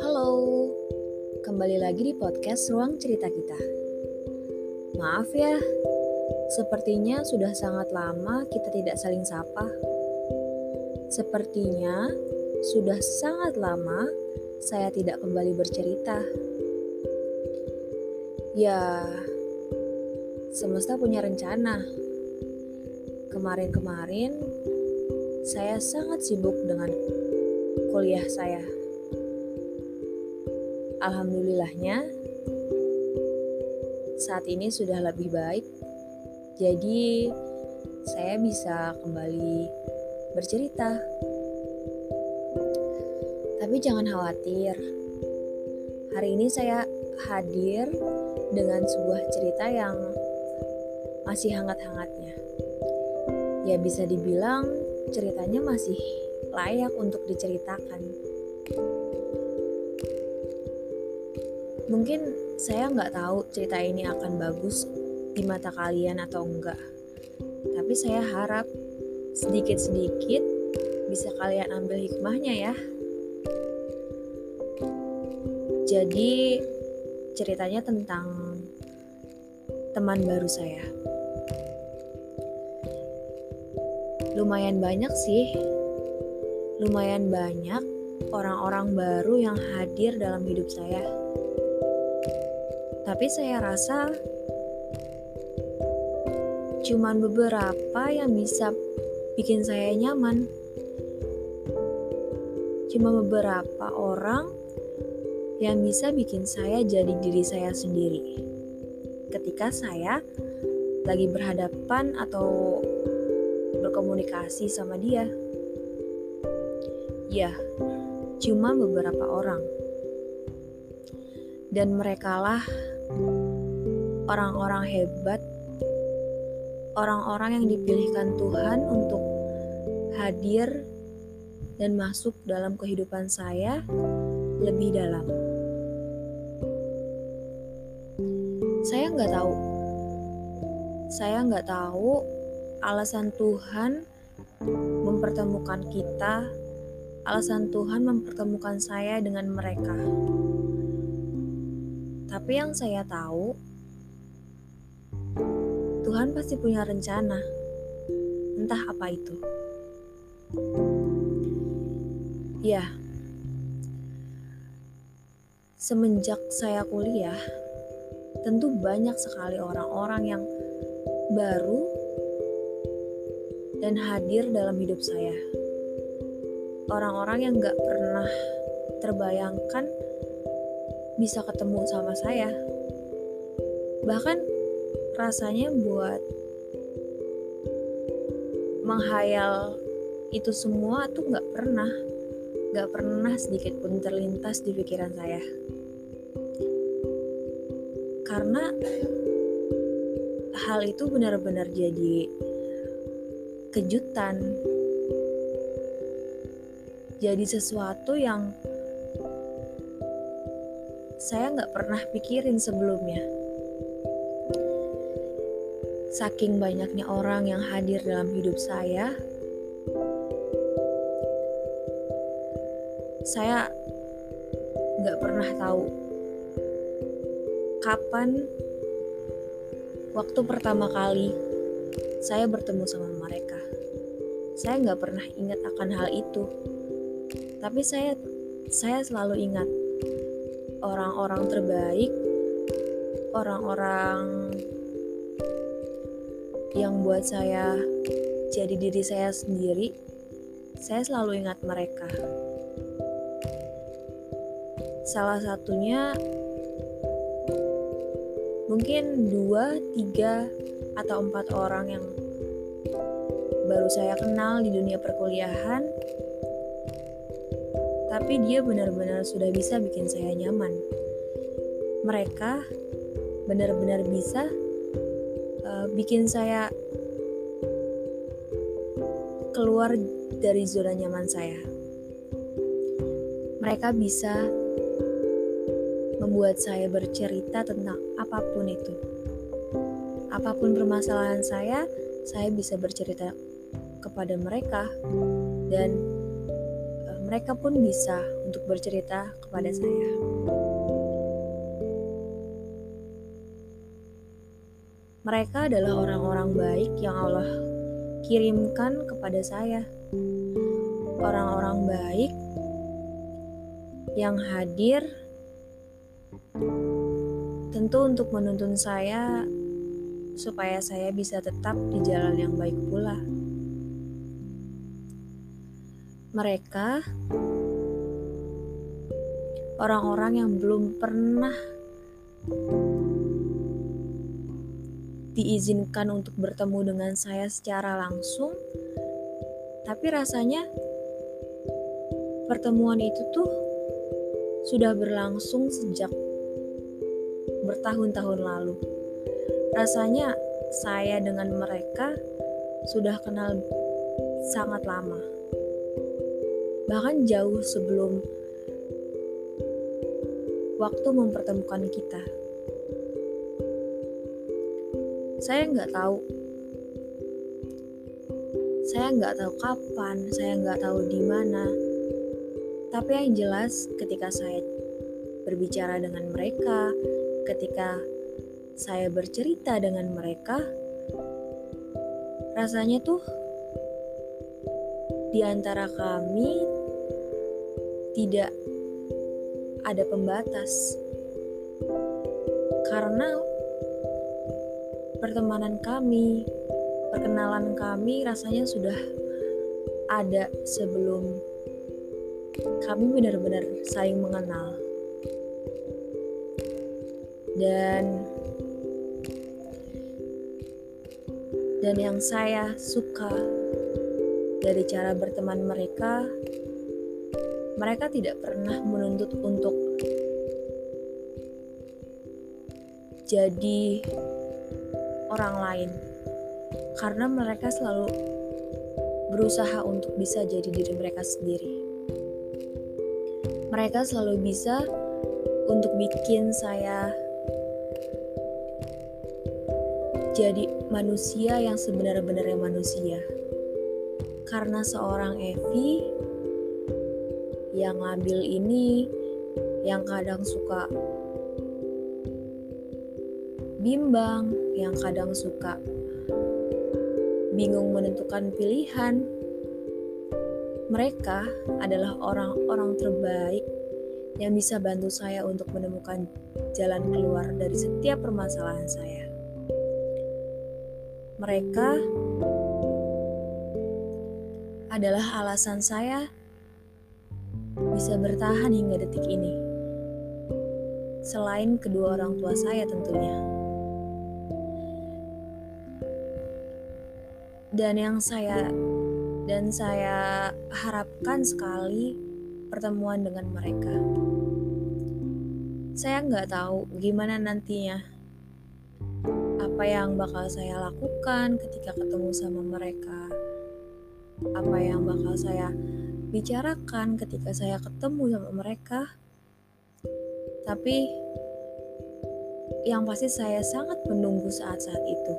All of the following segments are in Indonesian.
Halo, kembali lagi di podcast Ruang Cerita Kita. Maaf ya, sepertinya sudah sangat lama kita tidak saling sapa. Sepertinya sudah sangat lama saya tidak kembali bercerita. Ya, semesta punya rencana. Kemarin-kemarin saya sangat sibuk dengan kuliah saya. Alhamdulillahnya, saat ini sudah lebih baik. Jadi, saya bisa kembali bercerita. Tapi jangan khawatir. Hari ini saya hadir dengan sebuah cerita yang masih hangat-hangatnya. Ya bisa dibilang ceritanya masih layak untuk diceritakan. Mungkin saya nggak tahu cerita ini akan bagus di mata kalian atau enggak. Tapi saya harap sedikit-sedikit bisa kalian ambil hikmahnya ya. Jadi ceritanya tentang teman baru saya. Lumayan banyak sih. Lumayan banyak orang-orang baru yang hadir dalam hidup saya tapi saya rasa cuman beberapa yang bisa bikin saya nyaman. Cuma beberapa orang yang bisa bikin saya jadi diri saya sendiri. Ketika saya lagi berhadapan atau berkomunikasi sama dia. Ya, cuma beberapa orang. Dan merekalah orang-orang hebat, orang-orang yang dipilihkan Tuhan untuk hadir dan masuk dalam kehidupan saya lebih dalam. Saya nggak tahu, saya nggak tahu alasan Tuhan mempertemukan kita, alasan Tuhan mempertemukan saya dengan mereka. Tapi yang saya tahu, Tuhan pasti punya rencana. Entah apa itu. Ya, semenjak saya kuliah, tentu banyak sekali orang-orang yang baru dan hadir dalam hidup saya. Orang-orang yang gak pernah terbayangkan bisa ketemu sama saya. Bahkan rasanya buat menghayal itu semua tuh nggak pernah, nggak pernah sedikit pun terlintas di pikiran saya. Karena hal itu benar-benar jadi kejutan, jadi sesuatu yang saya nggak pernah pikirin sebelumnya. Saking banyaknya orang yang hadir dalam hidup saya, saya nggak pernah tahu kapan waktu pertama kali saya bertemu sama mereka. Saya nggak pernah ingat akan hal itu, tapi saya saya selalu ingat orang-orang terbaik, orang-orang yang buat saya jadi diri saya sendiri, saya selalu ingat mereka. Salah satunya mungkin dua, tiga, atau empat orang yang baru saya kenal di dunia perkuliahan tapi dia benar-benar sudah bisa bikin saya nyaman. Mereka benar-benar bisa uh, bikin saya keluar dari zona nyaman saya. Mereka bisa membuat saya bercerita tentang apa pun itu. Apa pun permasalahan saya, saya bisa bercerita kepada mereka dan uh, mereka pun bisa untuk bercerita kepada saya. Mereka adalah orang-orang baik yang Allah kirimkan kepada saya. Orang-orang baik yang hadir tentu untuk menuntun saya supaya saya bisa tetap di jalan yang baik pula. Mereka orang-orang yang belum pernah diizinkan untuk bertemu dengan saya secara langsung, tapi rasanya pertemuan itu tuh sudah berlangsung sejak bertahun-tahun lalu. Rasanya saya dengan mereka sudah kenal sangat lama. Bahkan jauh sebelum waktu mempertemukan kita. Saya nggak tahu. Saya nggak tahu kapan, saya nggak tahu di mana. Tapi yang jelas ketika saya berbicara dengan mereka, ketika saya bercerita dengan mereka, rasanya tuh di antara kami tidak ada pembatas. Karena pertemanan kami, perkenalan kami rasanya sudah ada sebelum kami benar-benar saling mengenal. Dan dan yang saya suka dari cara berteman mereka, mereka tidak pernah menuntut untuk jadi orang lain karena mereka selalu berusaha untuk bisa jadi diri mereka sendiri. Mereka selalu bisa untuk bikin saya jadi manusia yang sebenar-benarnya manusia. Karena seorang Evi yang ngambil ini, yang kadang suka bimbang, yang kadang suka bingung menentukan pilihan. Mereka adalah orang-orang terbaik yang bisa bantu saya untuk menemukan jalan keluar dari setiap permasalahan saya. Mereka adalah alasan saya bisa bertahan hingga detik ini. Selain kedua orang tua saya tentunya. dan yang saya dan saya harapkan sekali pertemuan dengan mereka. Saya nggak tahu gimana nantinya apa yang bakal saya lakukan ketika ketemu sama mereka, apa yang bakal saya bicarakan ketika saya ketemu sama mereka. Tapi yang pasti saya sangat menunggu saat-saat itu.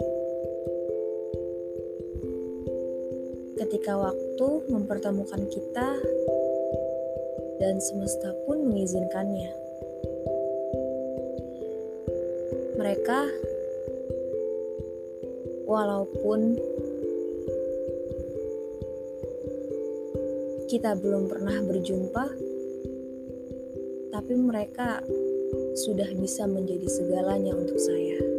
ketika waktu mempertemukan kita dan semesta pun mengizinkannya. Mereka, walaupun kita belum pernah berjumpa, tapi mereka sudah bisa menjadi segalanya untuk saya.